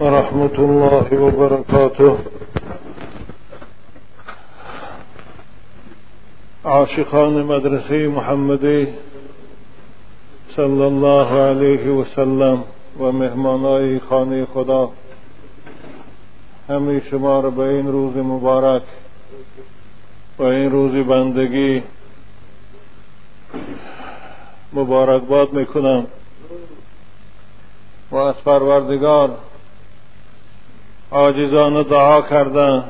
ورحمة الله وبركاته. عاشقان مدرسه محمدی صلی الله علیه و سلم و مهمانای خانه خدا. همه شما را به این روز مبارک و این روز بندگی مبارکباد می‌کنم. و از پروردگار عاجزانه دعا کردن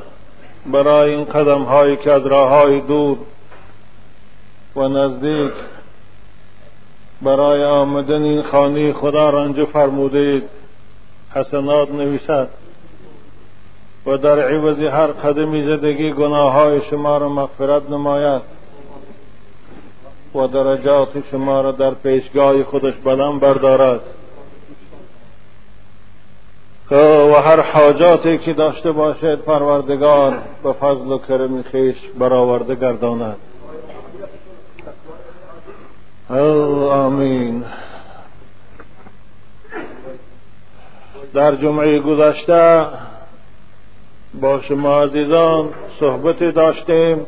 برای این قدم هایی که از راه های دور و نزدیک برای آمدن این خانه خدا رنج فرمودید حسنات نویسد و در عوض هر قدمی زدگی گناه های شما را مغفرت نماید و درجات شما را در پیشگاه خودش بلند بردارد. و هر حاجاتی که داشته باشد پروردگار به فضل و کرم خیش برآورده گرداند. آمین. در جمعه گذشته با شما عزیزان صحبتی داشتیم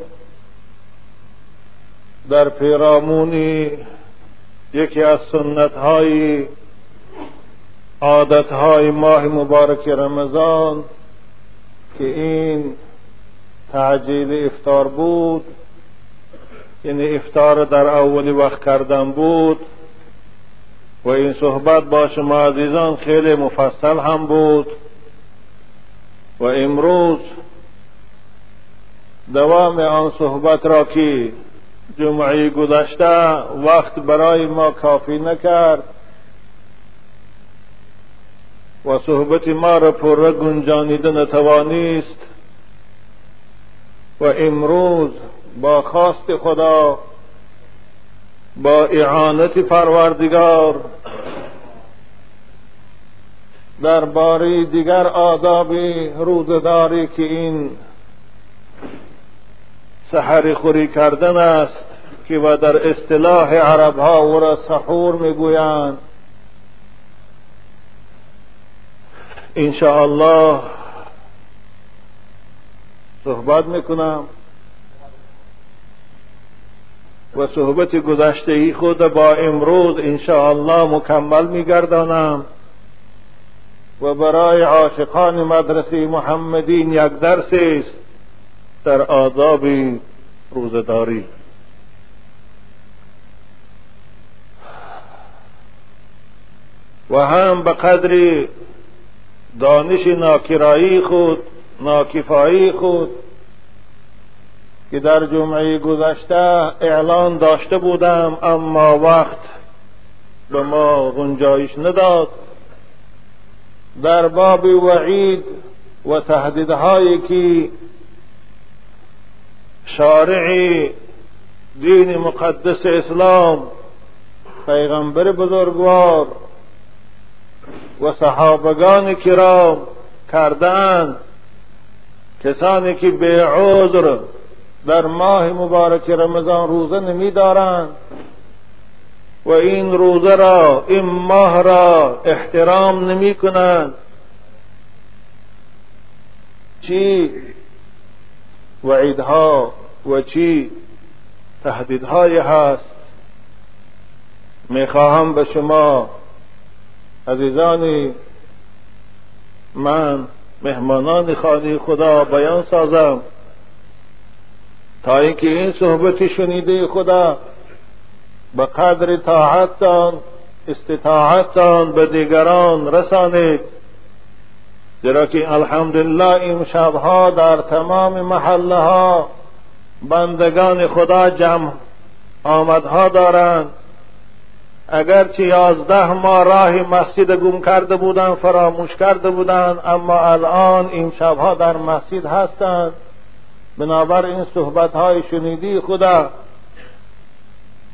در پیرامونی یکی از سنت های عادت های ماه مبارک رمضان که این تعجیل افتار بود یعنی افتار در اول وقت کردن بود و این صحبت با شما عزیزان خیلی مفصل هم بود و امروز دوام آن صحبت را که جمعه گذشته وقت برای ما کافی نکرد. و صحبت ما را پر گنجانیده نتوانیست و امروز با خواست خدا با اعانت پروردگار در باری دیگر آداب روزداری که این سحر خوری کردن است که و در اصطلاح عرب ها او را سحور می‌گویند ان الله صحبت می‌کنم. و صحبت گذشته ای خود با امروز الله مکمل میگردانم. و برای عاشقان مدرسه محمدین یک درس است در آداب روزداری. و هم به قدر دانش ناکرایی خود ناکفایی خود که در جمعه گذشته اعلان داشته بودم اما وقت به ما گنجایش نداد. در باب وعید و تهدیدهایی که شارع دین مقدس اسلام پیغمبر بزرگوار و صحابگان کرام کردند کسانی که به عذر در ماه مبارک رمضان روزه نمی دارند و این روزه را این ماه را احترام نمی کنند چی؟ وعیدها و چی؟ تهدیدهای هست. می‌خواهم به شما عزیزانی من مهمانان خانه خدا بیان سازم. تا اینکه این صحبت شنیده خدا به قدر طاعتتان استطاعتتان به دیگران رسانید. زیرا که الحمدلله این شبها در تمام محله ها بندگان خدا جمع آمدها دارند. اگرچه یازده ماه راه مسجد گم کرده بودند فراموش کرده بودند اما الان این شبها در مسجد هستند. بنابر این صحبت های شنیدی خدا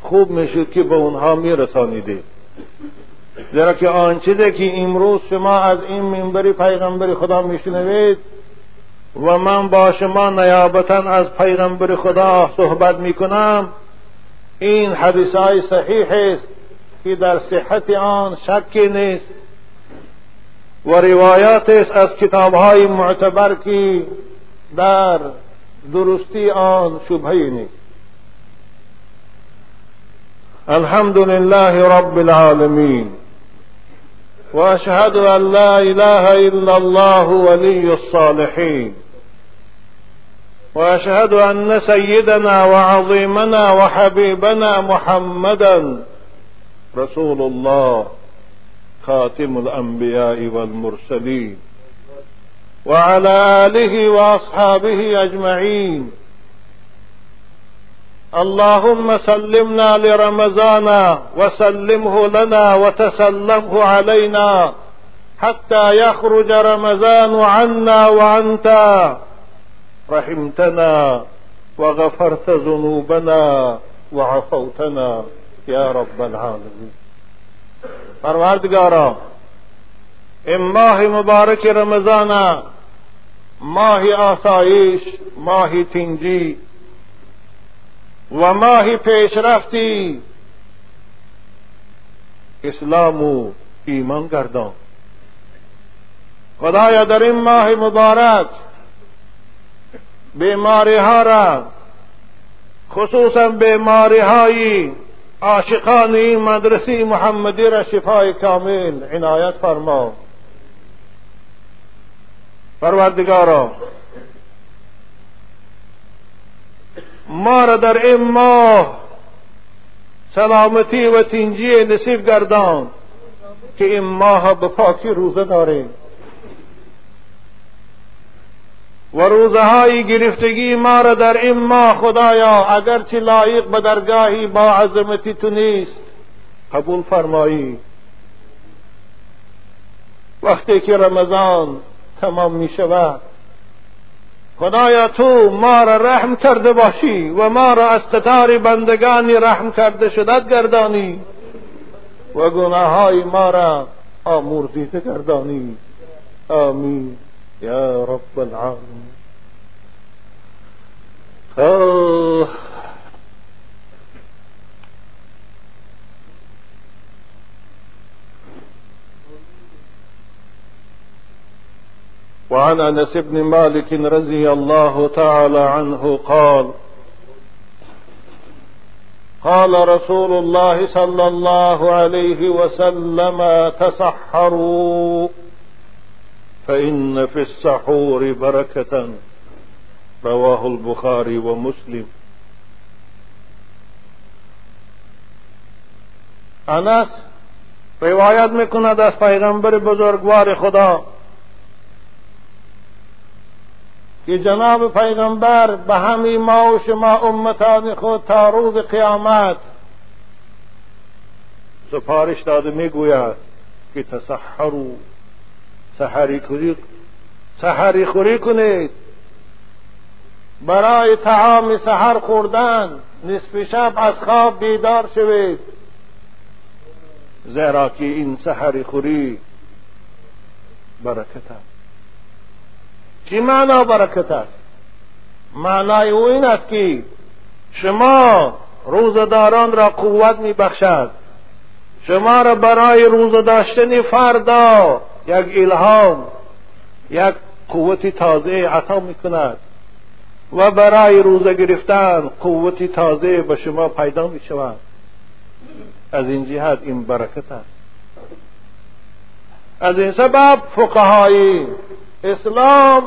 خوب می‌شد که به اونها میرسانیدید زیرا که آن که امروز شما از این منبری پیغمبر خدا میشنوید و من با شما نیابتا از پیغمبر خدا صحبت می‌کنم این حدیث های صحیح است. که در صحت آن شکی نیست و روایات است از کتاب های معتبر که در درستی آن شبهه نیست. الحمد لله رب العالمين واشهد ان لا اله الا الله ولي الصالحين واشهد ان سيدنا وعظيمنا وحبيبنا محمدا رسول الله خاتم الأنبياء والمرسلين وعلى آله وأصحابه أجمعين. اللهم سلمنا لرمضان وسلمه لنا وتسلمه علينا حتى يخرج رمضان عنا وأنت. رحمتنا وغفرت ذنوبنا وعفوتنا. یا رب العالمین۔ پروردگارا ام ماہ مبارک رمضانہ ماه آسائش ماه تنجی و ماه پیش رفتی اسلام و ایمان گردان۔ خدایا، در این ماه مبارک بیماری ها را، خصوصا بیماری هایی عاشقان این مدرسه محمدی را شفای کامل عنایت فرما. پروردگارا ما را در این ماه سلامتی و تنجی نصیب گردان که این ماه به پاکی روزه داریم. و روزه های گرفتگی ما را در این ماه خدایا اگرچه لایق به درگاهی با عظمتی تو نیست قبول فرمایی. وقتی که رمضان تمام می شود خدایا تو ما را رحم کرده باشی و ما را از قطار بندگانی رحم کرده شدت گردانی و گناه های ما را آمرزیده گردانی. آمین. یا رب العالمین وعن أنس بن مالك رضي الله تعالى عنه قال قال رسول الله صلى الله عليه وسلم تسحروا. فإن في السحور بركة. رواه البخاري ومسلم. انس روایت میکند از پیغمبر بزرگوار خدا. که جناب پیغمبر به ما و شما امتان خود تا روز قیامت. سپارش داده میگوید که تسحرو سحری کنید سحری خوری کنید. برای طعام سحر خوردن نصف شب از خواب بیدار شوید. زیرا که این سحری خوری برکت است. چی معنا برکت است؟ معنای او این است که شما روزداران را قوت می بخشد شما را برای روزه داشتن فردا یک الهام یک قوت تازه عطا می کند و برای روزه گرفتن قوت تازه به شما پیدا می شود از این جهت این برکت است. از این سبب فقهای اسلام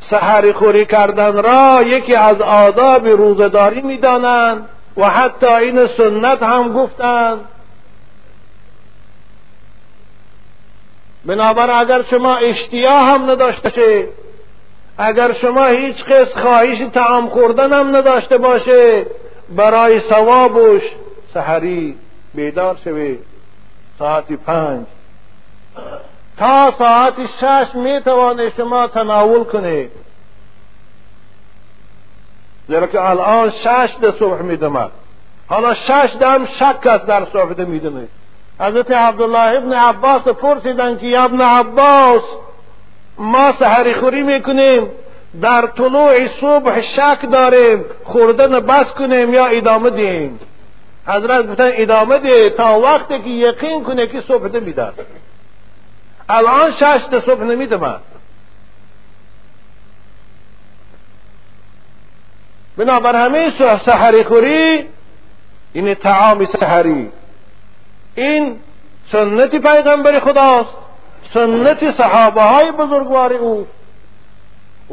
سحری خوری کردن را یکی از آداب روزداری می‌دانند و حتی این سنت هم گفتند بنابر اگر شما اشتیا هم نداشته باشه اگر شما هیچ قصد خواهش تعام خوردن هم نداشته باشه برای ثوابش سحری بیدار شوی. ساعت پنج. تا ساعت شش می توانه شما تناول کنه زیرا که الان شش ده صبح میدمد. حالا شش دم شک است در صحبت می‌دونه حضرت عبدالله ابن عباس پرسیدن که ابن عباس ما سحری خوری می‌کنیم در طلوع صبح شک داریم خوردن بس کنیم یا ادامه دیم؟ حضرت گفتن ادامه ده تا وقتی که یقین کنه که صبح ده میدن الان شش صبح نمیدم بنابر همه سحری خوری این تعام سحری. این سنت پیغمبر خداست. سنت صحابه های بزرگوار او.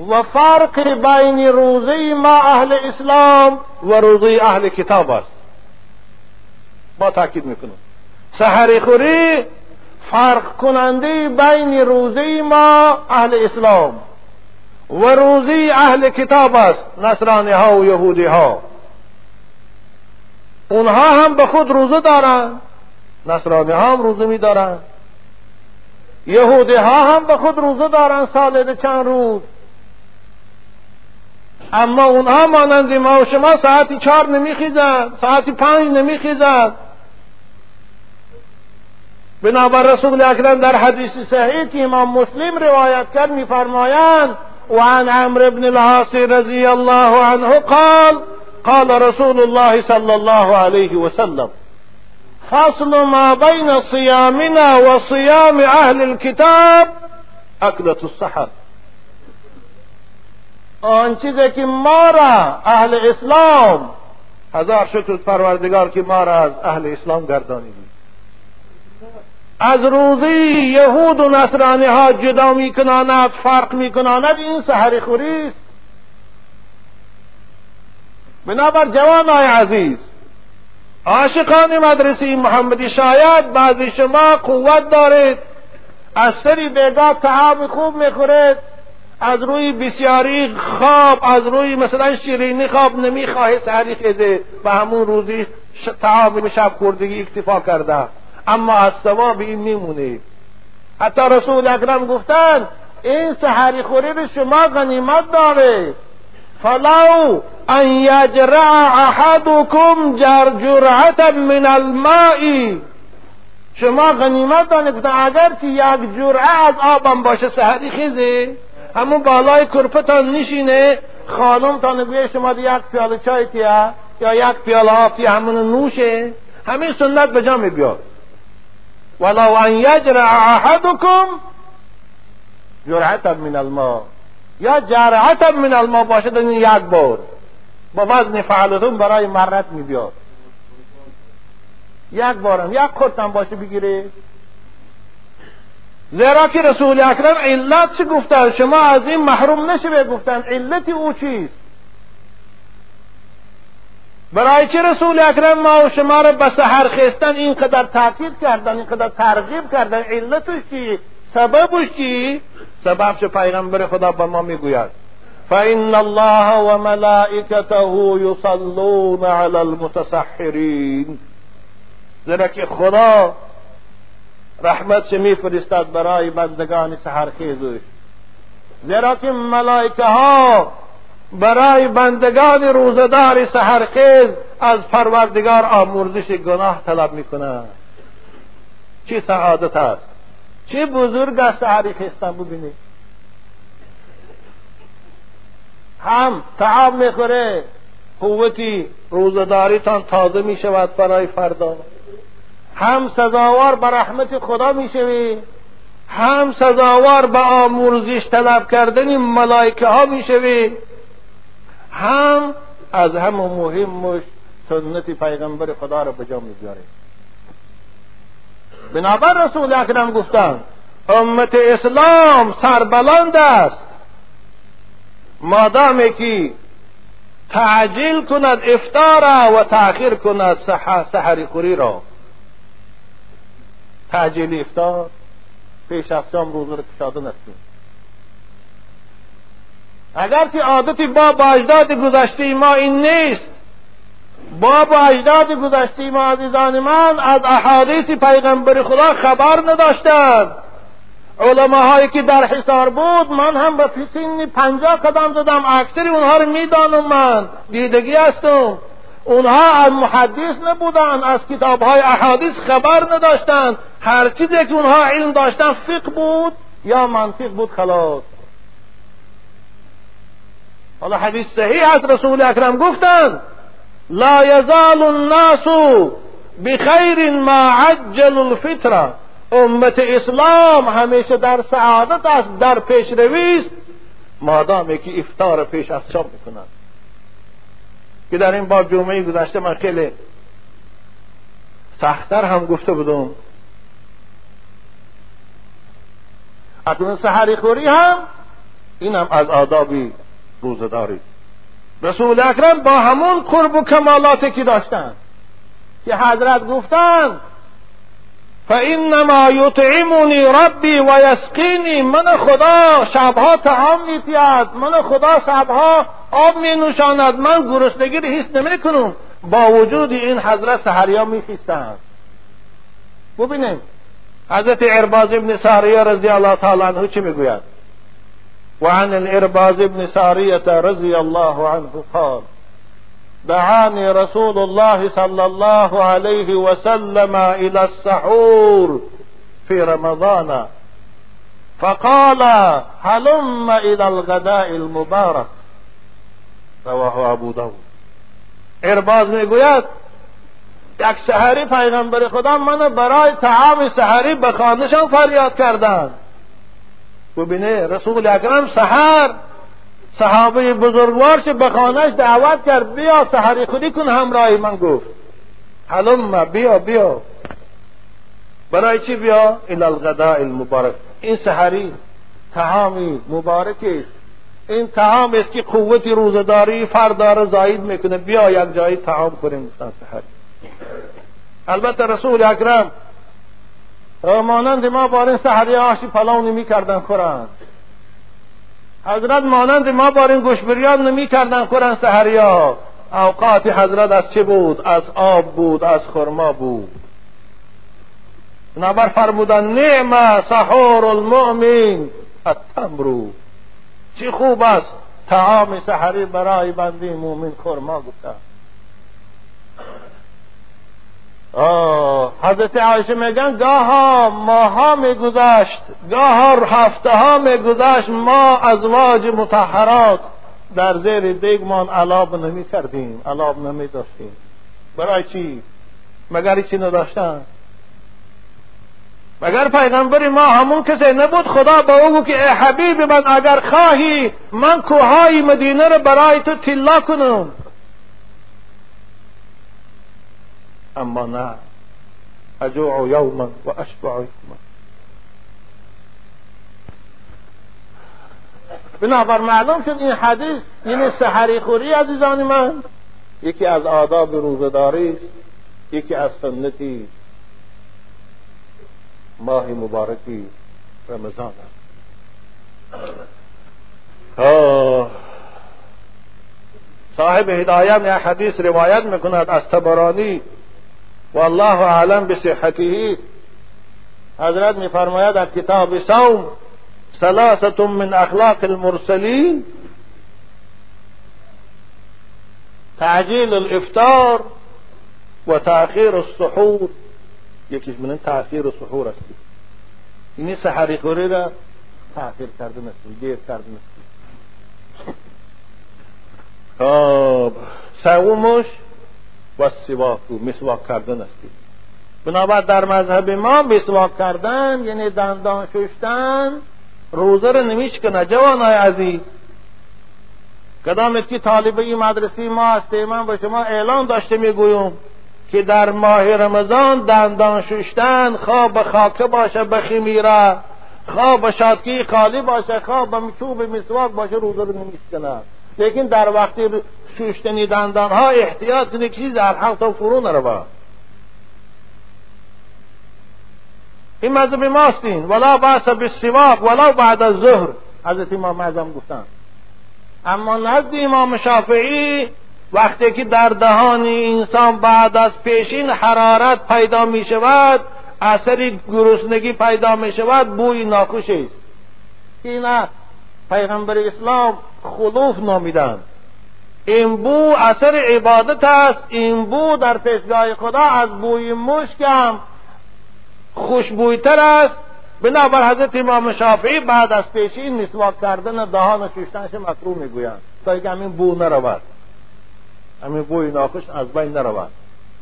و فرق بین روزه ما اهل اسلام و روزه اهل کتاب است. با تاکید می‌کنم. سحری خوری فرق کننده بین روزه ما اهل اسلام و روزی اهل کتاب است. نصرانی ها و یهودی ها اونها هم به خود روزه دارند. نصرانی ها هم روزه می دارند یهودی ها هم به خود روزه دارند سال چند روز. اما اونها مانند ما و شما ساعتی چهار نمیخیزند ساعتی پنج نمیخیزند بنابر رسول اکرم در حدیث صحیح که امام مسلم روایت کرد میفرمایند وعن عمرو بن العاص رضي الله عنه قال قال رسول الله صلى الله عليه وسلم فصل ما بين صيامنا وصيام أهل الكتاب أكلة السحر. آن چیزی که ما را أهل اسلام هزار شکر پروردگار که ما را از أهل اسلام گردانیدی. از روزی یهود و نصرانی ها جدا میکناند فرق میکناند این سحری خوری است. بنابر جوان های عزیز عاشقان مدرسه محمدی شاید بعضی شما قوت دارید. از سری بیگاه تعام خوب می‌خورید. از روی بسیاری خواب از روی مثلا شیرینی خواب نمی‌خواهی سحری خیزه. و همون روزی تعام شب خوردگی اکتفا کرده. اما از ثواب این میمونه. حتی رسول اکرم گفتن این سحری خوری شما غنیمت داره. فلو ان یجرع احدکم جرعت من الماء. شما غنیمت دانه گفتن اگر که یک جرعه از آبم باشه سحری خیزه؟ همون بالای کرپتان نشینه. خانم تا نگویه شما یک پیاله چای تیا یا یک پیاله آب تیا همون نوشه. همین سنت به جا بیاد. ولو ان یجرع احدکم جرعتا من الماء. یا جرعتا من الماء باشد این یک بار. با وزن فعلتون برای مرت می بیاد یک بارم یک خورتم باشه بگیره زیرا که رسول اکرم علت چه گفتن؟ شما از این محروم نشه گفتن علت او چیست؟ برای چه رسول اکرم ما و شما را به سحر خستن اینقدر تاکید کردن اینقدر ترغیب کردن؟ علتش چی؟ سببش چی؟ سبب چه پیغمبر خدا به ما می‌گوید؟ فإن الله وملائكته يصلون على المتسحرين. زیرا خدا رحمت چه میفرستد برای بندگان سحرخیزش زیرا که ملائکه ها برای بندگان روزدار سحرخیز از پروردگار آمرزش گناه طلب میکنند. چه سعادت است؟ چه بزرگ است سحری خیستن ببینید هم تعام می‌خوره. قوتی روزداریتان تازه می شود برای فردا. هم سزاوار به رحمت خدا می شوی هم سزاوار به آمرزش طلب کردن ملائکه ها می شوی هم از هم مهمش سنت پیغمبر خدا را به جا می‌گذاره بنابر رسول اکرم گفتن امت اسلام سربلند است. مادامی که تعجیل کند افطار و تأخیر کند سحری خوری را. تعجیل افطار پیش از شام روزه را کشاده نستیم اگرچه عادت باب و اجداد گذشته ما این نیست باب و اجداد گذشته ما عزیزان من از احادیث پیغمبر خدا خبر نداشتند. علماهایی که در حصار بود من هم به سن پنجاه قدم زدم. اکثر اونها رو می‌دانم من. دیدگی هستم. اونها از محدث نبودن از کتاب های احادیث خبر نداشتند هر چیزی که اونها علم داشتن فقه بود یا منطق بود خلاص. حالا حدیث صحیح از رسول اکرم گفتند لا یزال الناس بخیر ما عجل الفطره. امت اسلام همیشه در سعادت است در پیشروی است مادامی که افتار پیش از شام می‌کنند که در این باب جمعه گذشته من خیلی سختتر هم گفته بودم. اکنون سحری خوری هم این هم از آدابی روزداری. رسول اکرم با همون قرب و کمالاتی که داشتن. که حضرت گفتند فانما یطعمنی ربی و یسقینی من خدا شبها طعام میپید من خدا شبها آب می من گرسنگی رو حس نمی کنم با وجود این حضرت سحریا می خیستند ببینیم. حضرت ارباز ابن ساریه رضی الله تعالی عنه چی می‌گوید؟ وعن الارباز ابن سارية رضي الله عنه قال دعاني رسول الله صلى الله عليه وسلم إلى السحور في رمضان. فقال هلم إلى الغداء المبارك. رواه أبو داود. إرباز میگوید یک سحری پیغمبر خدا من برای طعام سحری به خانشان فریاد کردند. ببینه رسول اکرم سحر صحابه بزرگوارش به خانهش دعوت کرد بیا سحری خودی کن همراهی من گفت. حلم بیا بیا. برای چی بیا؟ الى الغداء المبارک. این سحری طعامی مبارک است این طعام است که قوت روزداری فردار زاید می‌کنه. بیا یک جایی طعام کنیم گفتن سحری. البته رسول اکرم مانند ما بارین سحری آشی پلاو نمی کردن خورند حضرت مانند ما بارین گوش بریان نمی کردن خورند سحری ها اوقات حضرت از چه بود؟ از آب بود از خرما بود. نبر فرمودن نعم سحور المؤمن التمرو چی خوب است؟ تعام سحری برای بندی مومن خرما گفتن. حضرت عایشه میگن گاه ها ماه ها میگذشت گاه ها هفته ها میگذشت ما ازواج متحرات در زیر دیگمان علاب نمی کردیم علاب نمی داشتیم برای چی؟ مگر چی نداشتن؟ مگر پیغمبر ما همون کسی نبود خدا به او که ای حبیب من اگر خواهی من کوههای مدینه رو برای تو تلا کنم اما نه اجوع یوما و اشبع یوما بنابر معلوم شد این حدیث این سحری خوری عزیزان من. یکی از آداب روزداری است یکی از سنتی ماه مبارکی رمضان است. صاحب هدایت یا حدیث روایت می‌کند از تبرانی والله أعلم بصحته. حضرت میفرماید در کتاب صوم ثلاثة من اخلاق المرسلین. تعجیل الافطار و تأخیر السحور. یکیش من تأخیر السحور است. اینی سحری خوری را تأخیر کردن است دیر کردن است. خب سومش و سواکو مسواک کردن است. بنابر در مذهب ما مسواک کردن یعنی دندان ششتن روزه رو نمیشکنه جوانای عزیز کدامت که طالبه مدرسه ما هست من به شما اعلان داشته می‌گویم که در ماه رمضان دندان ششتن خواه به خاکه باشه به خمیره خواه به شادکی خالی باشه خواه به چوب مسواک باشه روزه رو نمیشکنه لیکن در وقتی شوشتنی دندان ها احتیاط کنه چیز در حق تا فرو نروا این مذهب ماستین. ولا باس بالسواق ولا بعد الظهر. حضرت امام اعظم گفتن. اما نزد امام شافعی وقتی که در دهان انسان بعد از پیشین حرارت پیدا می شود اثر گرسنگی پیدا می شود بوی ناخوش است. این پیغمبر اسلام خلوف نامیدند. این بو اثر عبادت است. این بو در پیشگاه خدا از بوی مشکم خوشبویتر است. بنابر حضرت امام شافعی بعد از پیشین مسواک کردن دهان و شوشتنش مکروه می‌گویند. تا اینکه همین بو نرود. همین بوی ناخوش از بین نرود.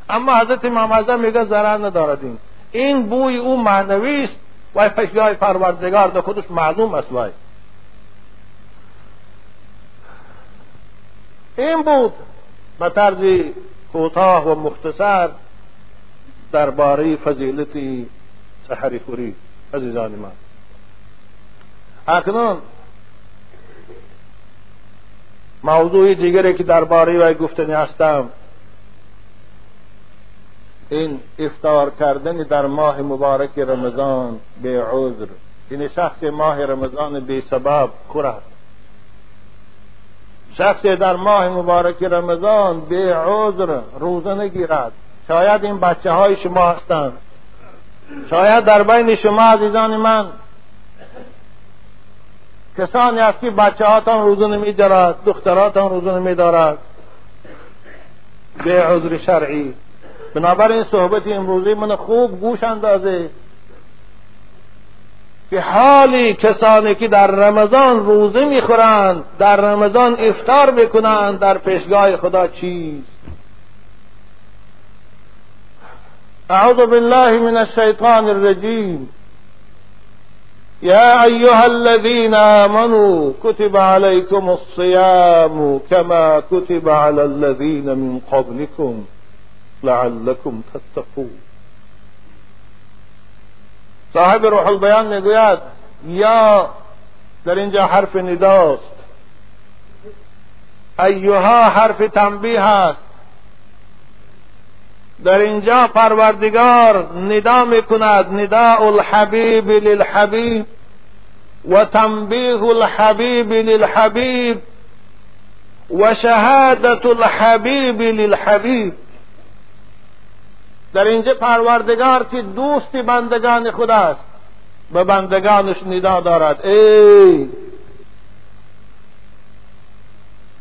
اما حضرت امام اعظم میگه ضرر ندارد این. این بوی او معنوی است و پشگاه پروردگار در خودش معلوم است وای. این بود به طرز کوتاه و مختصر درباره فضیلت سحری خوری عزیزان من اکنون موضوع دیگری که درباره وی گفتنی هستم این افتار کردن در ماه مبارک رمضان به عذر. این یعنی شخص ماه رمضان به سبب خورد شخص در ماه مبارک رمضان به عذر روزه نگیرد. شاید این بچه های شما هستند. شاید در بین شما عزیزان من کسانی هست که بچه هاتان روزه نمی دارد دختراتان روزه نمی دارد به عذر شرعی. بنابراین صحبت امروزی من خوب گوش اندازه. که حالی کسانی که در رمضان روزه می‌خورند در رمضان افطار بکنند در پیشگاه خدا چیست اعوذ بالله من الشیطان الرجیم. يا أيها الذين آمنوا كتب عليكم الصيام كما كتب على الذين من قبلكم لعلكم تتقون. صاحب روح البیان میگوید یا در اینجا حرف نداست. ایها حرف تنبیه است. در اینجا پروردگار ندا میکند نداء الحبیب للحبیب و تنبیه الحبیب للحبیب و شهادت الحبیب للحبیب. در اینجا پروردگار که دوست بندگان خود است به بندگانش ندا دارد. ای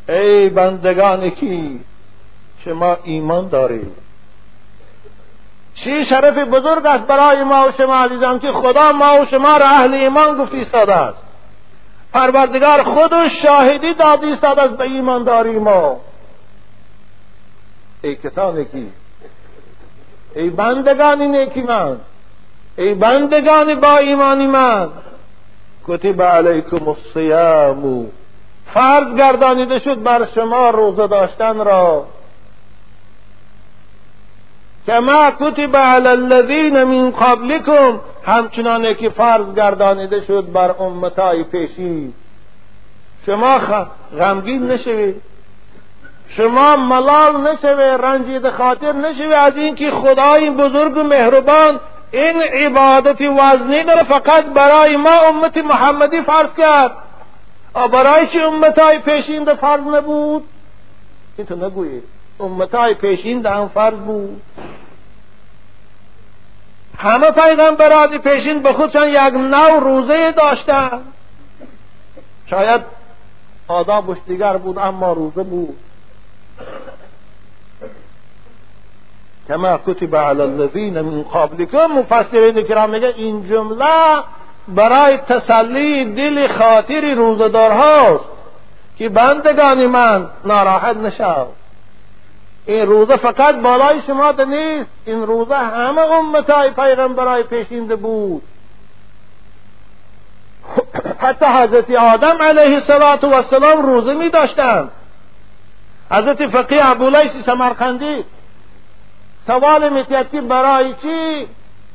ای بندگانی که شما ایمان دارید چی شرف بزرگ است برای ما و شما عزیزان که خدا ما و شما را اهل ایمان گفت ایستاده است. پروردگار خودش شاهدی داد ایستاده است به ایمانداری ما. ای کسانی که ای بندگان نیکی من ای بندگان با ایمانی من. کتب علیکم الصیام. فرض گردانیده شد بر شما روزه داشتن را. کما کتب علی الذین من قبلکم همچنانه که فرض گردانیده شد بر امتای پیشی شما غمگین نشوید. شما ملال نشوید رنجید خاطر نشوید از اینکه خدای بزرگ و مهربان این عبادت وزنی داره فقط برای ما امت محمدی فرض کرد. برای چه امتای پیشین فرض نبود؟ این تو نگویید امتای پیشین ده هم فرض بود. همه پیغمبران پیشین به خودشان یک نو روزه داشتن. شاید آدابش دیگر بود اما روزه بود. کما کتب علی الذین من قبلکم مفسرین کرام میگه این جمله برای تسلی دل خاطر روزدار هاست که بندگان من ناراحت نشود این روزه فقط بالای شما ده نیست این روزه همه امتای پیغمبرای پیشینده بود. حتی حضرت آدم علیه السلام روزه می داشتند حضرت فقیه ابولیس سمرقندی سوال که برای چی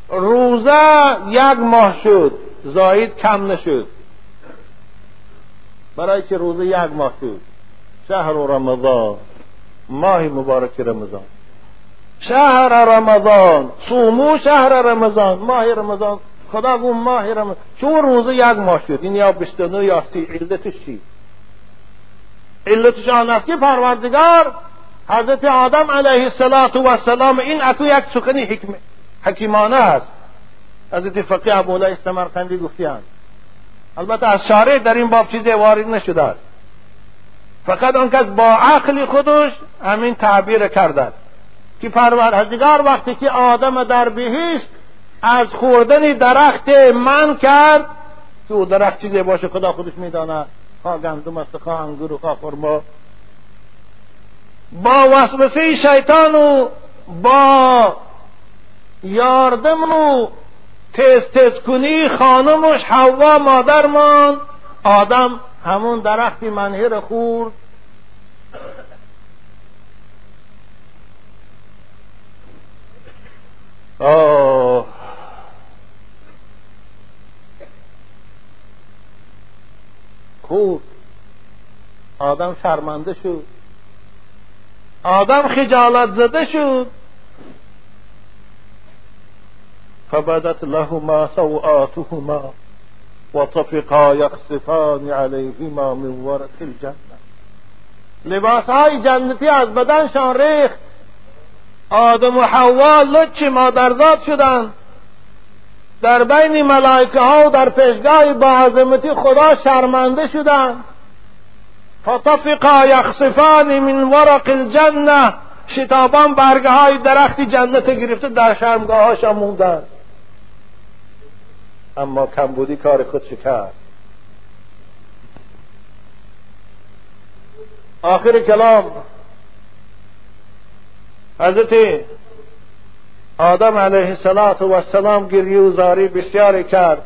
روزه یک ماه شد زاید کم نشد؟ برای چی روزه یک ماه شد؟ شهر رمضان ماه مبارک رمضان. شهر رمضان صومو شهر رمضان ماه رمضان خدا گفت ماه رمضان. چون روزه یک ماه شد این یا بستنو یا سی علتش چی؟ علتش آن است. که پروردگار حضرت آدم علیه السلام این اکو یک سخنی حکم حکیمانه است. حضرت فقیه ابولا استمرقندی گفتیان البته از شارع در این باب چیزی وارد نشده است. فقط آن کس با عقل خودش همین تعبیر کرده که پروردگار وقتی که آدم در بهشت از خوردن درخت من کرد او درخت چیزی باشه خدا خودش می‌داند. خواه گندم است خواه انگور و خواه خرما. با وسوسه شیطان و با یاردمو تست تست کنی خانمش حوا مادرمان آدم همون درختی منهر خورد. آه. خورد آدم شرمنده شد. آدم خجالت زده شد. فبدت لهما سوآتهما وطفقا يخصفان عليهما من ورق الجنة. لباس های جنتی از بدنشان ریخت. آدم و حوا لچ مادرزاد شدند. در بین ملائکه ها و در پیشگاه با عظمتی خدا شرمنده شدند. فطفقا یخصفان من ورق الجنه شتابان برگه های درخت جنت گرفته در شرمگاه هاشان موندن اما کمبودی کار خود کرد آخر کلام. حضرت آدم علیه السلام گریه و زاری بسیاری کرد.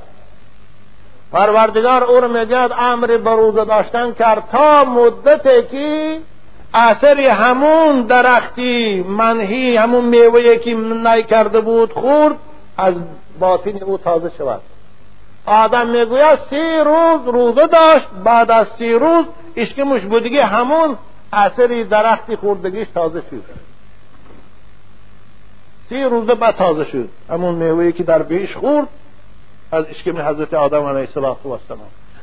پروردگار او رو میگد امر به داشتن کرد تا مدتی که اثر همون درختی منهی همون میوه که نی کرده بود خورد از باطن او تازه شود. آدم می‌گوید سی روز روزه داشت بعد از سی روز اشکمش بودگی همون اثری درختی خوردگیش تازه شد. سی روزه بعد تازه شد. همون میوه که در بیش خورد از اشکم حضرت آدم علیه السلام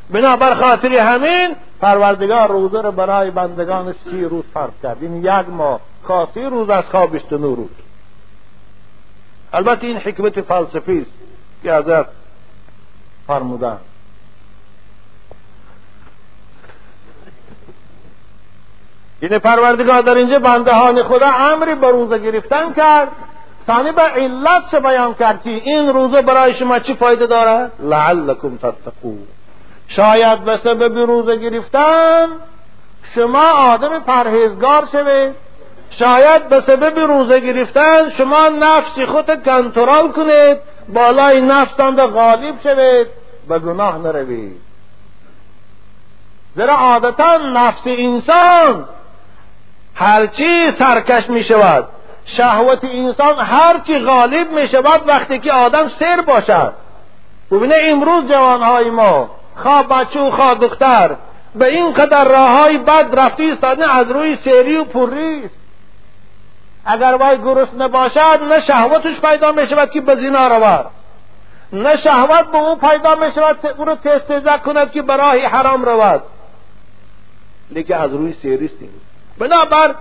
بنابر خاطر همین پروردگار روزه رو برای بندگانش سی روز فرض کرد. این یک ماه. خاصی روز از خواب 29 روز. البته این حکمت فلسفی است که حضرت فرمودن این پروردگار در اینجا بندهان خدا امری به روزه گرفتن کرد. ثانی به علت چه بیان کرد که این روزه برای شما چی فایده دارد؟ لعلکم تتقون. شاید به سبب روزه گرفتن شما آدم پرهیزگار شوید. شاید به سبب روزه گرفتن شما نفس خود کنترل کنید. بالای نفستان به غالب شوید. به گناه نروید. زیرا عادتا نفس انسان هرچی سرکش می شود شهوت انسان هرچی غالب می شود وقتی که آدم سر باشد. ببینه امروز جوانهای ما خواه بچه و خواه دختر به این قدر راه های بد رفتی ایستاده از روی سری و پوری. است اگر وای گرسنه باشد نه شهوتش پیدا می شود که به زنا رود. نه شهوت به او پیدا می شود او رو تستزه کند که به راه حرام رود. لیکن از روی سیریستیم بنابر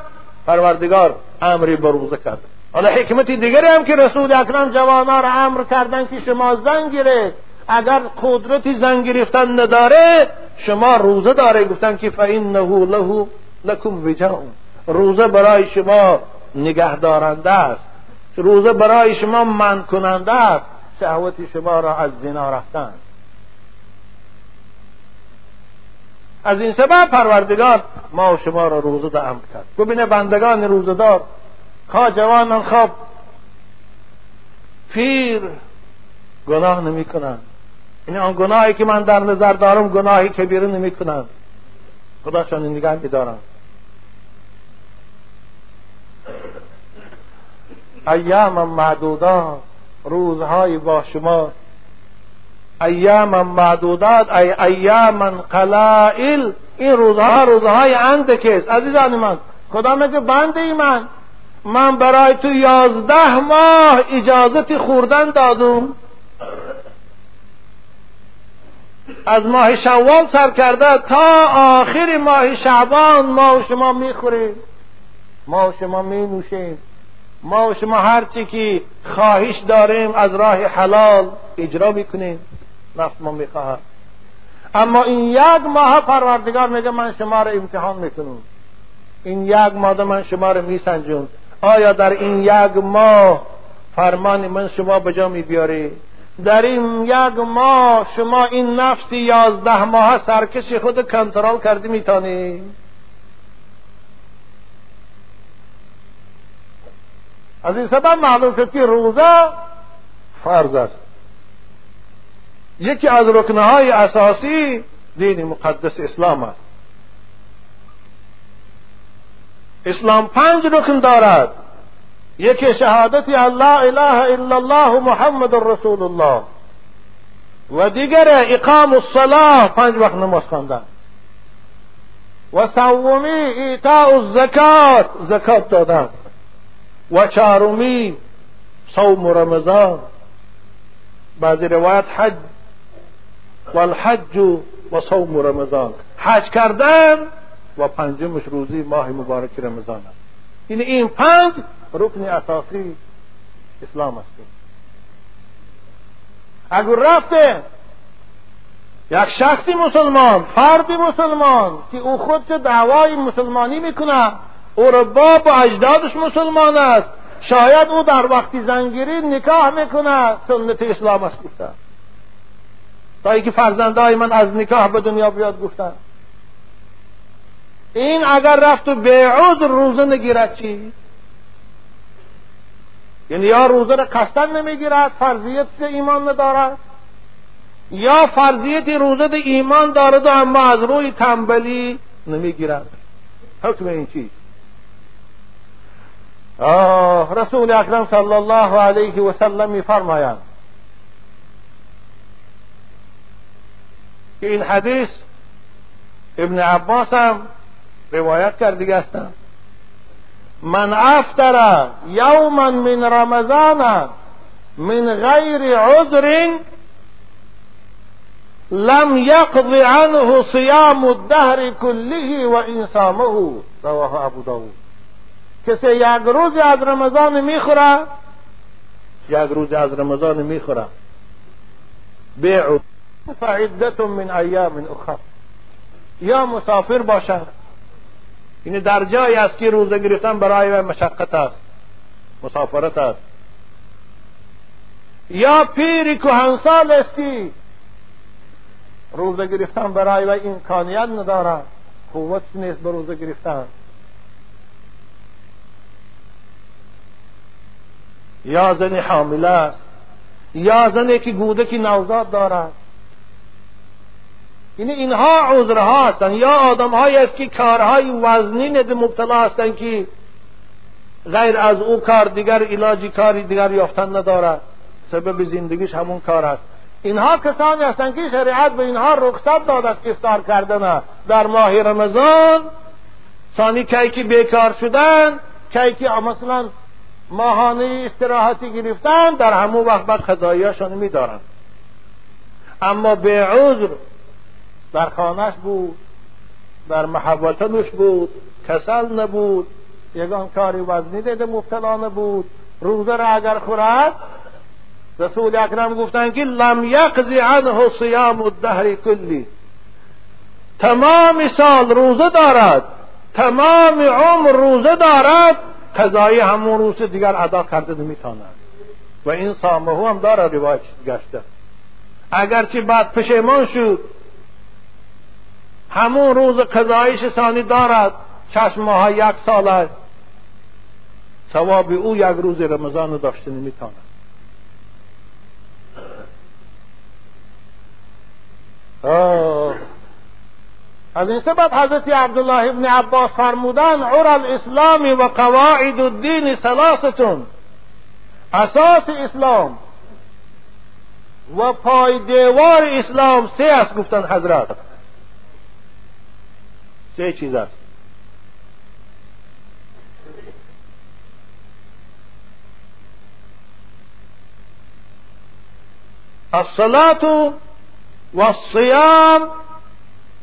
پروردگار امری بروزه کرد. حالا حکمتی دیگری هم که رسول اکرم جوانا را امر کردن که شما زن گیره اگر قدرتی زن گرفتن نداره شما روزه داره. گفتن که فانه له لکم وجاء روزه برای شما نگهدارنده است. روزه برای شما من کننده است. شهوت شما را از زنا رفتن. از این سبب پروردگار ما و شما را روزه ده امر کرد. ببینه بندگان روزه دار خواه جوانان خواب پیر گناه نمی کنند. این آن گناهی که من در نظر دارم گناهی کبیره نمی کنند. خداشان نگاه می دارم ایام معدودات روزهای با شما ایام معدودات ای ایام قلائل. این روزها روزهای اندک است عزیزان من خدا میگه بنده ای من من برای تو یازده ماه اجازت خوردن دادم. از ماه شوال سر کرده تا آخر ماه شعبان ما و شما می‌خوریم. ما و شما می نوشیم ما و شما هرچی که خواهش داریم از راه حلال اجرا می‌کنیم. نفس ما می‌خواهد اما این یک ماه پروردگار میگه من شما را امتحان می‌کنم. این یک ماه من شما را میسنجون. آیا در این یک ماه فرمان من شما به جا میبیاری؟ در این یک ماه شما این نفس یازده ماه سرکش خود کنترل کردی میتانی از این سبب معلوم شد که روزه فرض است. یکی از رکنهای اساسی دین مقدس اسلام است. اسلام پنج رکن دارد. یکی شهادتی الله اله الا الله محمد رسول الله و دیگر اقام الصلاه پنج وقت نماز خواندن. و سومی ایتاء الزکات زکات دادن. و چهارمی صوم رمضان. بعضی روایت حج و الحج و صوم رمضان. حج کردن و پنجمش روزی ماه مبارک رمضان است. این یعنی این پنج رکن اساسی اسلام است. اگر رفته یک شخصی مسلمان فردی مسلمان که او خودش دعوای مسلمانی می‌کنه او را باب و اجدادش مسلمان است. شاید او در وقتی زنگیری نکاح می‌کنه سنت اسلام است گفته. تا اینکه فرزندای من از نکاح به دنیا بیاد گفتن. این اگر رفت و به عذر روزه نگیرد چی؟ یعنی یا روزه را قصدن نمی‌گیرد فرضیت ایمان ندارد یا فرضیت روزه ایمان دارد و اما از روی تنبلی نمی‌گیرد. حکم این چیز رسول اکرم صلی الله علیه و سلم میفرمایند که این حدیث ابن عباس هم روایت کرده هستند من افتر یوما من رمضان من غیر عذر لم يقض عنه صيام الدهر كله و انسامه رواه ابو داود. کسی یک روز از رمضان میخوره؟ یک روز از رمضان میخوره. بیع. فعدت من ایام اخر. یا مسافر باشد. این در جایی است که روزه گرفتن برای مشقت است مسافرت است. یا پیری کهنسال استی. روزه گرفتن برای و امکانیت ندارد. قوت نیست به روزه گرفتن. یا زن حامله است. یا زنی که گودکی نوزاد دارد. یعنی اینها عذرها هستند یا آدمهایی است که کارهای وزنی مبتلا هستند که غیر از او کار دیگر علاجی کاری دیگر یافتن ندارد سبب زندگیش همون کار است اینها کسانی هستند که شریعت به اینها رخصت داده است افطار کردن. در ماه رمضان ثانی کی که بیکار شدن کی که مثلا ماهانه استراحتی گرفتن در همون وقت بعد خداییاشان میدارند اما به عذر در خانهش بود در محوطنش بود کسل نبود یگان کاری وزنی دیده مبتلا نبود روزه را اگر خورد رسول اکرم گفتن که لم یقضی عنه صیام الدهر کلی. تمام سال روزه دارد تمام عمر روزه دارد قضای همون روز دیگر ادا کرده نمی‌تواند. و این سامه هم دارد روایت گشته. اگرچه بعد پشیمان شد همون روز قضایش ثانی دارد. چشم ماه یک سال ثواب او یک روز رمضان داشته نمی‌تواند از این سبب حضرت عبدالله ابن عباس فرمودن عر الاسلام و قواعد الدین ثلاثتون. اساس اسلام و پای دیوار اسلام سه است گفتن حضرت. است الصلاة والصيام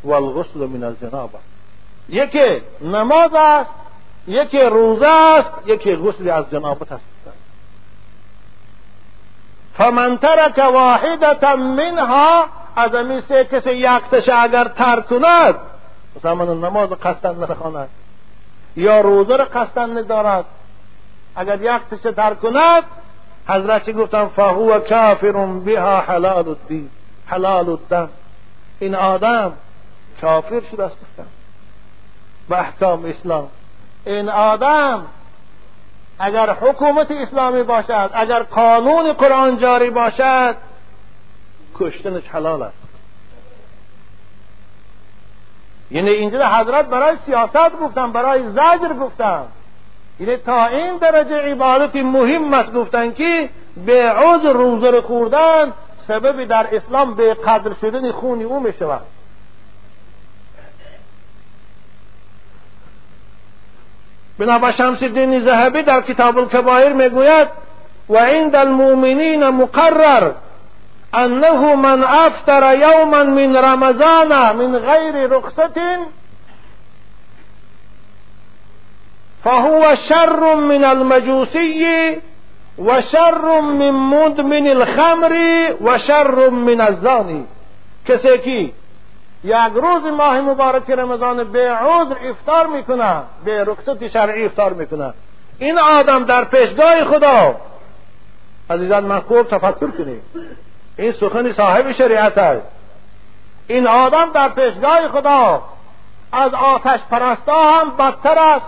والغسل من الجنابه یکی نماز است یکی روزه است یکی غسل از جنابت است فمن ترک واحدة منها از این سه کسی یکتش اگر ترک کند مثلا نماز قصدن نخواند یا روزه را قصدن ندارد اگر یکتش ترک کند حضرت گفتم فهو کافر بها حلال الدین حلال الدم این آدم کافر شده است گفتم به احکام اسلام این آدم اگر حکومت اسلامی باشد اگر قانون قرآن جاری باشد کشتنش حلال است یعنی اینجا حضرت برای سیاست گفتن برای زجر گفتن. یعنی تا این درجه عبادتی مهم است گفتن که به عذر روزه خوردن سبب در اسلام به قدر شدن خونی او می شود بنابر شمس الدین ذهبی در کتاب الکبایر می‌گوید و عند المؤمنین مقرر أنه من أفطر یوما من رمضان من غیر رخصت فهو شر من المجوسی و شر من مدمن الخمر و شر من الزانی کسی که یک روز ماه مبارک رمضان به عذر افطار میکنه به رخصت شرعی افطار میکنه. این آدم در پیشگاه خدا. عزیزان خوب تفکر کنید این سخن صاحب شریعت است. این آدم در پیشگاه خدا از آتش پرستا هم بدتر است.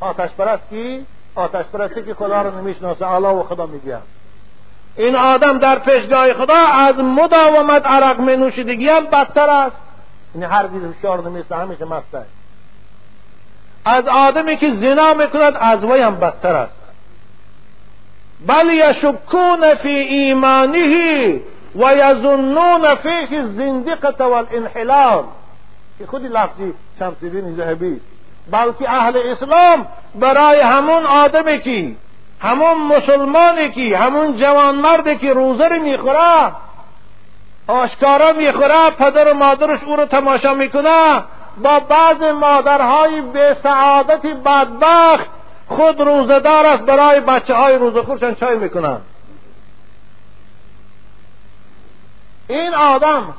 آتش پرست کی؟ آتش پرستی که خدا رو نمی‌شناسه. الله و خدا میگه. این آدم در پیشگاه خدا از مداومت عرق می نوشیدگی هم بدتر است. این هر هرگز هوشیار نیست همیشه مست است. از آدمی که زنا می‌کند از وی هم بدتر است. بل یشکون فی ایمانه و یظنون فیه الزندقه والانحلال. که خودی لفظی شمسدین ذهبی بلکه اهل اسلام برای همون آدمی که همون مسلمانی که همون جوان مردی که روزه رو می‌خوره آشکارا می‌خوره پدر و مادرش او رو تماشا می‌کنه با بعض مادرهای به سعادت بدبخت خود روزدار است برای بچه های روزخورشان چای می‌کنن. این آدم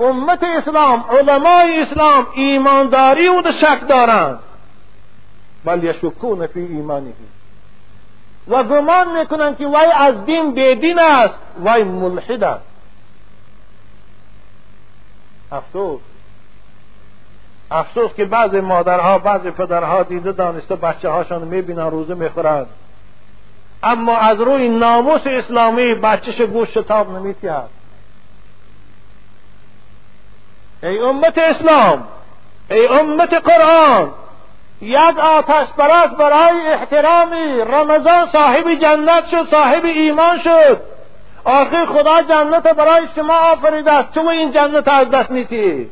امت اسلام علمای اسلام ایمانداری او شک دارند بل یشکون فی ایمانی و گمان می‌کنند که وی از دین بیدین است وی ملحد است. افسوس. افسوس که بعض مادرها بعض پدرها دیده دانسته بچه هاشان می‌بینن روزه می‌خورند اما از روی ناموس اسلامی بچهش گوش شتاب نمیتید ای امت اسلام ای امت قرآن یک آتش پرست برای احترامی رمضان صاحب جنت شد صاحب ایمان شد. آخر خدا جنت برای شما آفریده است. تو این جنت از دست نیتی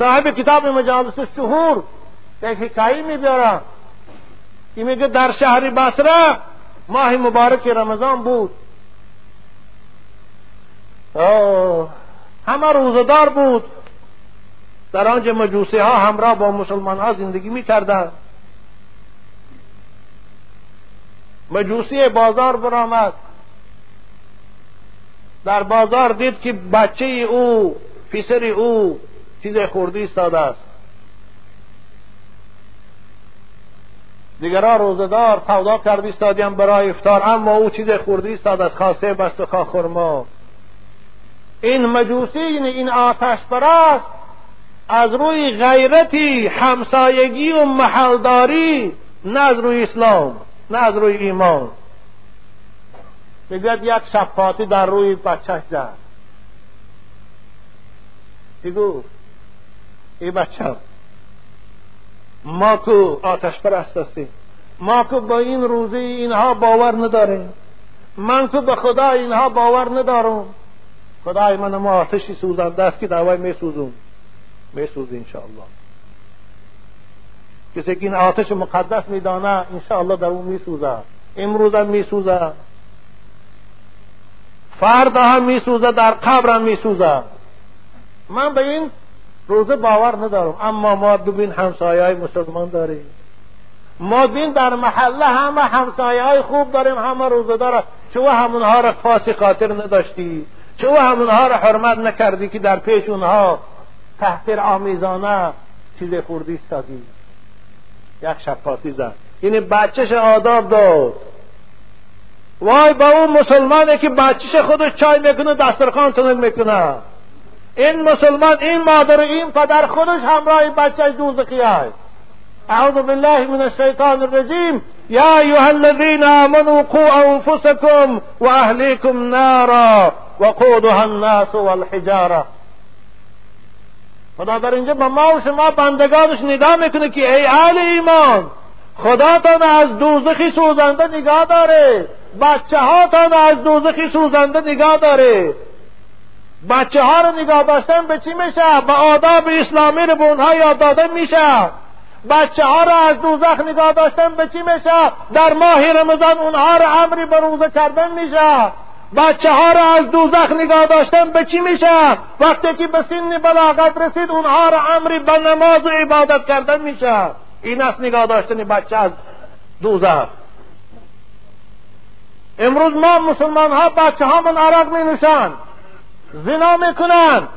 صاحب کتاب مجالس شهور یک حکایی میبیارم این میگه در شهر بصره ماه مبارک رمضان بود۔ همه روزدار بود۔ در آنجا مجوسی ها همراه با مسلمان ها زندگی می‌کردند مجوسی بازار برآمد در بازار دید که بچه او پسر او چیز خورده ایستاده است. دیگران روزدار سودا کرده ایستادیم برای افتار اما او چیز خورده ایستاد از خاصه بست و خورما این مجوسی یعنی این آتش پرست از روی غیرتی همسایگی و محلداری نه از روی اسلام نه از روی ایمان. می‌گوید یک شفاتی در روی بچهش زد بگو. ای بچه ما تو آتش پرست هستیم. ما که با این روزی اینها باور نداریم. من که به خدا اینها باور ندارم. خدای من ما آتشی سوزنده است که دوای می سوزون. می سوزی انشاءالله. کسی که این آتش مقدس میدانه انشاءالله در اون می سوزه. امروز هم می سوزه. فردا هم می سوزه در قبر هم می سوزه. من به این روزه باور ندارم. اما ما ببین همسایه مسلمان داریم. ما بین در محله همه همسایه خوب داریم همه روزه داره چو همونها را خاصی خاطر نداشتی؟ چو همونها را حرمت نکردی که در پیش اونها تحتر آمیزانه چیز خوردی استادی یک شفاتی زد یعنی بچهش آداب داد. وای با اون مسلمانه که بچهش خودش چای می‌کنه دسترخان تنگ می‌کنه. این مسلمان این مادر این پدر خودش همراه بچهش دوزخی است. اعوذ بالله من الشیطان الرجیم. یا ایها الذین آمنوا قوا انفسکم و اهلیکم نارا وقودها الناس والحجاره خدا در اینجا به ما و شما بندگانش ندا می‌کنه که ای اهل ایمان خداتان از دوزخی سوزنده نگاه داره. بچه هاتان از دوزخی سوزنده نگاه داره. بچه ها رو نگاه داشتن به چی میشه؟ به آداب اسلامی رو به اونها یاد داده میشه. بچه ها رو از دوزخ نگاه داشتن به چی میشه؟ در ماه رمضان اونها رو امری به روزه کردن میشه. بچه ها رو از دوزخ نگاه داشتن به چی میشه؟ وقتی که به سن بلاغت رسید اونها رو امری به نماز و عبادت کردن میشه. این است نگاه داشتن بچه از دوزخ. امروز ما مسلمان ها بچه ها من عرق می نوشن زنا می‌کنن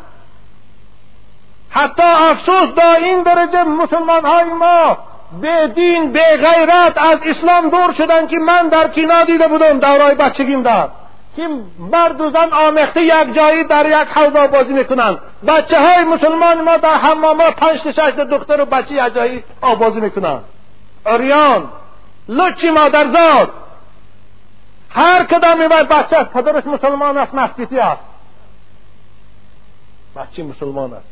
حتی افسوس با این درجه مسلمان های ما به دین به غیرت از اسلام دور شدن که من در کینا دیده بودم دورای بچگیم دار که مرد و زن آمخته یک جایی در یک حوض بازی می‌کنن بچه های مسلمان ما در حمام پنج شش دختر و بچه یک جایی آبازی می‌کنن اریان لچی مادرزاد. هر کدام میباید بچه پدرش مسلمان است مسجدی است. بچه مسلمان است.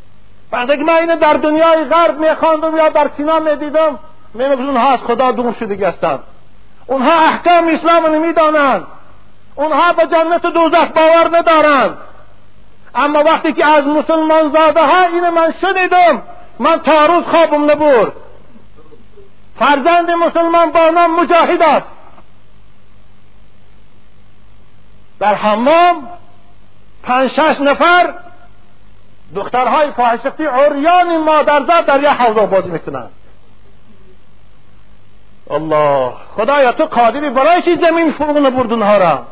بعد که من اینه در دنیای غرب میخواندم یا در سینا می‌دیدم میگم اونها از خدا دور شده هستند اونها احکام اسلام نمی‌دانند اونها به جنت دوزخ باور ندارند. اما وقتی که از مسلمان زاده ها این من شنیدم من تا روز خوابم نبرد. فرزند مسلمان با نام مجاهد است. در حمام پنج شش نفر دخترهای فاحشتی عریان مادرزاد در یه حوضا بازی می‌کنن. الله خدایا تو قادری برای چی زمین فرو نبرد اونها را؟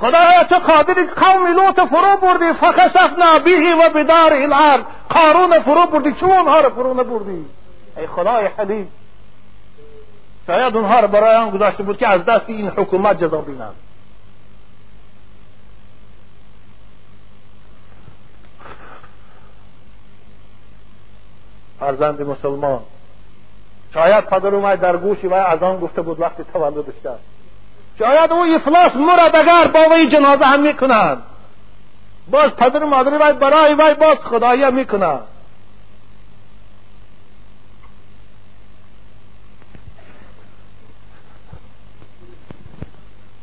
خدایا تو قادری قوم لوط فرو بردی فخسفنا به و بدار الارض قارون فرو بردی چون اونها را فرو نبردی ای خدای حلیم شاید اونها را برای آن گذاشته بود که از دست این حکومت جزا بینند. فرزند مسلمان. شاید پدر اومد در گوشی و از آن گفته بود وقتی تولدش کرد. شاید او افلاس مرد اگر با وی جنازه هم می‌کنند باز پدر و مادر وی برای وی باز خدایی می‌کنند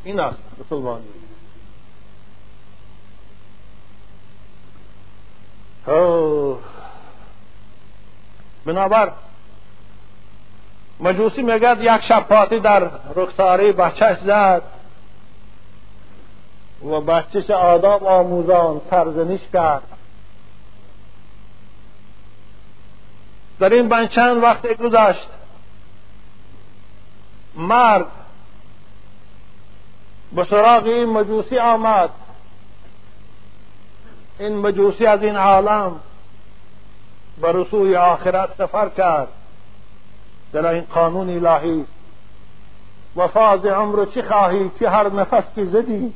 این است مسلمانی اوه. بنابر مجوسی میگد یک شب پاتی در رخساری بچهش زد و بچهش آداب آموزان سرزنش کرد. در این بند چند وقت گذشت مرد به سراغ این مجوسی آمد. این مجوسی از این عالم به رسوی آخرت سفر کرد. در این قانون الهی و فاز عمر چی خواهی که هر نفس که زدی؟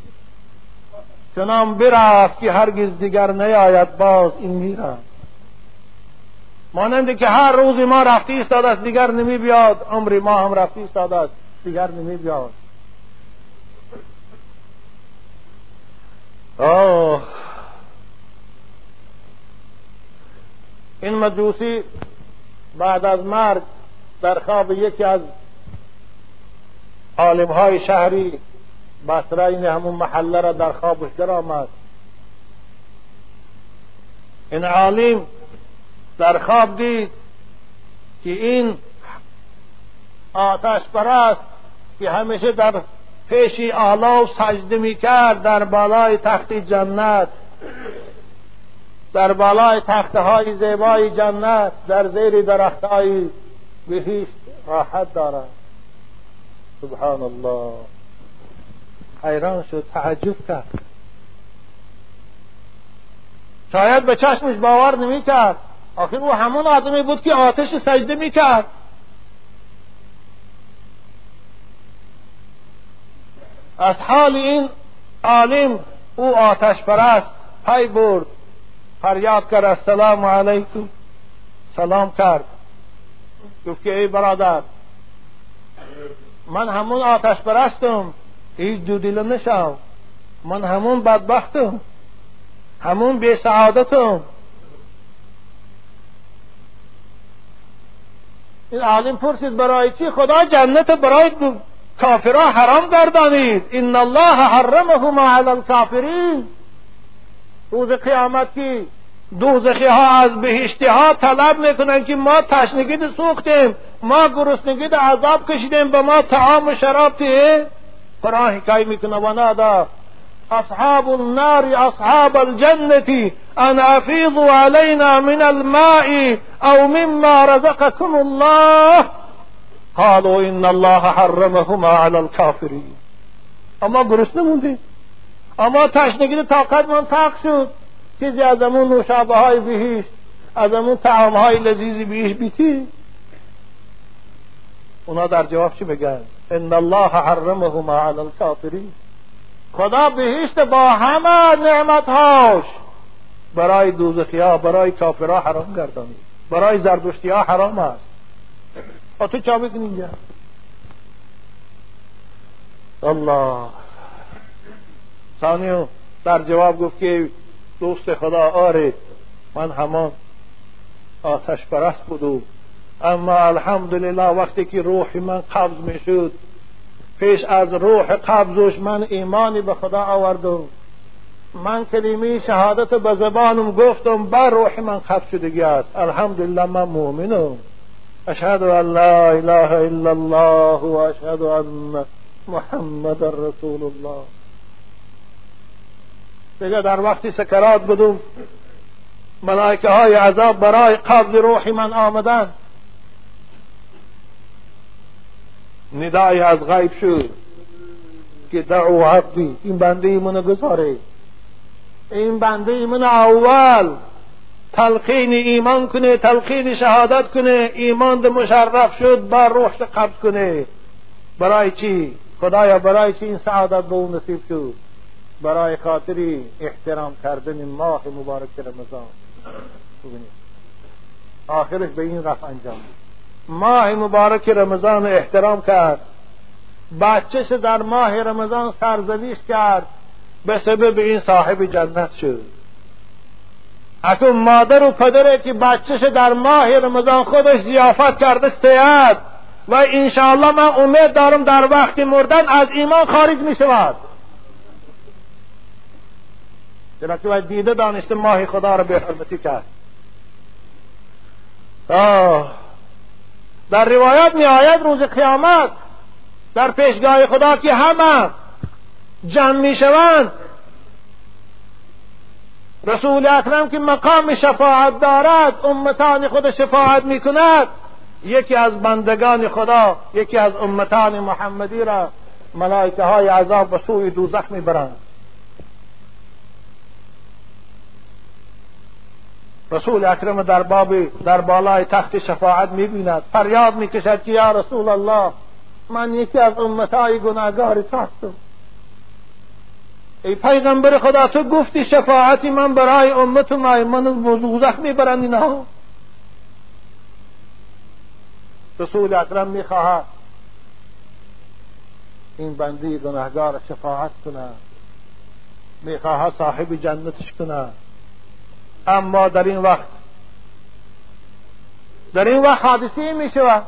چنان برفت که هرگز دیگر نیاید باز این میرم. مانند که هر روز ما رفتی استاد است دیگر نمی بیاد. عمر ما هم رفتی استاد است دیگر نمی بیاد. آه این مجوسی بعد از مرگ در خواب یکی از عالم های شهری بسره این همون محله را در خوابش در آمد این عالم در خواب دید که این آتش پرست که همیشه در پیشی آلا و سجده می کرد در بالای تخت جنت. در بالای تخته های زیبای جنت در زیر درخت های بهیشت راحت دارد سبحان الله حیران شد تعجب کرد. شاید به چشمش باور نمی کرد آخر او همون آدمی بود که آتش سجده می کرد از حال این عالم او آتش پرست پی برد. فریاد کرد السلام علیکم. سلام کرد. گفت که ای برادر من همون آتش پرستم. هیچ دودیله نشو من همون بدبختم. همون بی سعادتم این عالم پرسید برای چی خدا جنت برای کافرها حرام گردانید؟ ان الله حرمهما علی الکافرین. روز قیامت کی دوزخی ها از بهشتی ها طلب میکنن که ما تشنگی سوختیم ما گرسنگی عذاب کشیدیم به ما تعام و شراب تیه قرآن حکای میکنه و نادا اصحاب النار، اصحاب الجنة ان افیضوا علينا من الماء او مما رزقكم الله قالوا ان الله حرمهما على الكافرين اما گرسنه موندیم اما تشنگی طاقت من تاق شد. چیزی از امون نوشابه های بهشت از امون تعام های لذیذی بهش بیتی. اونا در جواب چی بگن؟ ان الله حرمهما علی الکافرین. خدا بهشت با همه نعمتهاش برای دوزخی ها برای کافرها حرام گردانید. برای زردشتی ها حرام است. و تو چا بکنی الله. ثانیو در جواب گفت که دوست خدا آره من همان آتش پرست بودم اما الحمدلله وقتی که روح من قبض می‌شد پیش از روح قبضش من ایمانی به خدا آوردم من کلمه شهادت به زبانم گفتم بر روح من قبض شدگی است الحمدلله من مؤمنم. اشهد ان لا اله الا الله و اشهد ان محمد رسول الله. دیگه در وقتی سکرات بدم ملائکه های عذاب برای قبض روح من آمدن. ندای از غیب شد که دعو عبدی این بنده منو گذاره. این بنده من اول تلقین ایمان کنه تلقین شهادت کنه ایمان ده مشرف شد بر روح قبض کنه. برای چی؟ خدایا برای چی این سعادت به اون نصیب شد؟ برای خاطری احترام کردن ماه مبارک رمضان. آخرش به این رفع انجام ماه مبارک رمضان احترام کرد. بچهش در ماه رمضان سرزنیش کرد. به سبب این صاحب جنت شد. اکنون مادر و پدره که بچهش در ماه رمضان خودش زیافت کرده استید و انشاءالله من امید دارم در وقت مردن از ایمان خارج می شود که دیده دانسته ماه خدا را به حرمتی کرد. آه. در روایات می آید روز قیامت در پیشگاه خدا که همه جمع می شوند رسول اکرم که مقام شفاعت دارد امتان خود شفاعت می کند یکی از بندگان خدا یکی از امتان محمدی را ملائکه های عذاب به سوی دوزخ می برند رسول اکرم در باب در بالای تخت شفاعت می‌بیند. فریاد می‌کشد که یا رسول الله من یکی از امتهای گناهگار تو هستم ای پیغمبر خدا تو گفتی شفاعتی من برای امت من من دوزخ می‌برند اینها رسول اکرم می‌خواهد این بندی گناهگار شفاعت کنه می‌خواهد صاحب جنتش کنه اما در این وقت. در این وقت حادثه می شود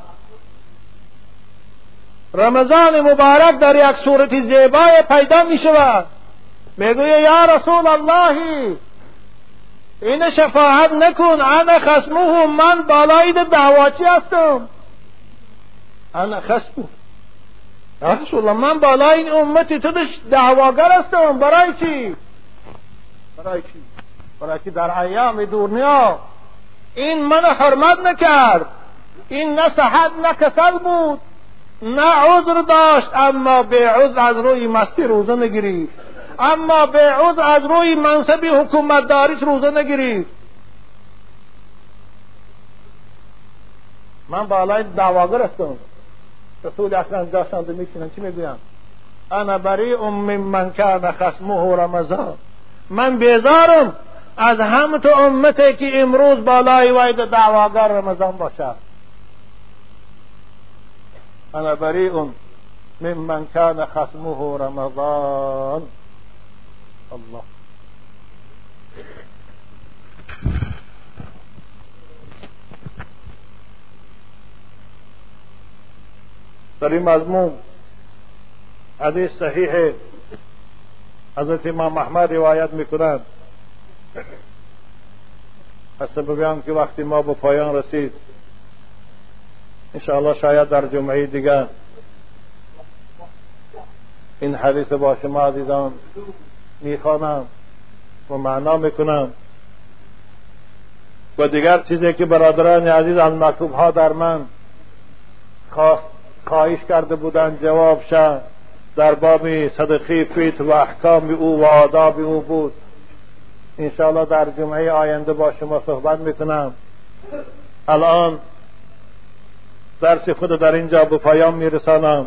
رمضان مبارک در یک صورت زیبای پیدا می شود می‌گویه یا رسول الله این شفاعت نکن انا خسمه من بالای دعواچی هستم. انا خسمه یا رسول الله من بالای امتی تو دعواگر هستم. برای چی؟ برای چی؟ برای در ایام دنیا این من حرمت نکرد. این نه صحت نه کسل بود. نه عذر داشت اما به عذر از روی مستی روزه نگیرید اما به عذر از روی منصب حکومتداریش روزه نگیرید من بالای دعواگر هستم رسول اکرم داشتند میشینن چی می‌گویم؟ انا بری ام من کان خصمه رمضان. من بیزارم. از هم تو امته که امروز بالای وید دعواگر رمضان باشد انا بریء ممن كان خصمه رمضان. الله. در این مضمون حدیث صحیح حضرت امام احمد روایت می‌کنند. از سبب که وقتی ما به پایان رسید انشاءالله شاید در جمعه دیگر این حدیث با شما عزیزان می‌خوانم و معنا می‌کنم و دیگر چیزی که برادران عزیز از مکتوب ها در من خواهش کرده بودند جواب شد. در باب صدقی فیت و احکام او و آداب او بود. انشاءالله در جمعه آینده با شما صحبت می‌کنم. الان درس خود در اینجا به پایان میرسانم.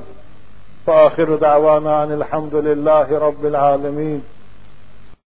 فآخر دعوانا ان الحمد لله رب العالمین.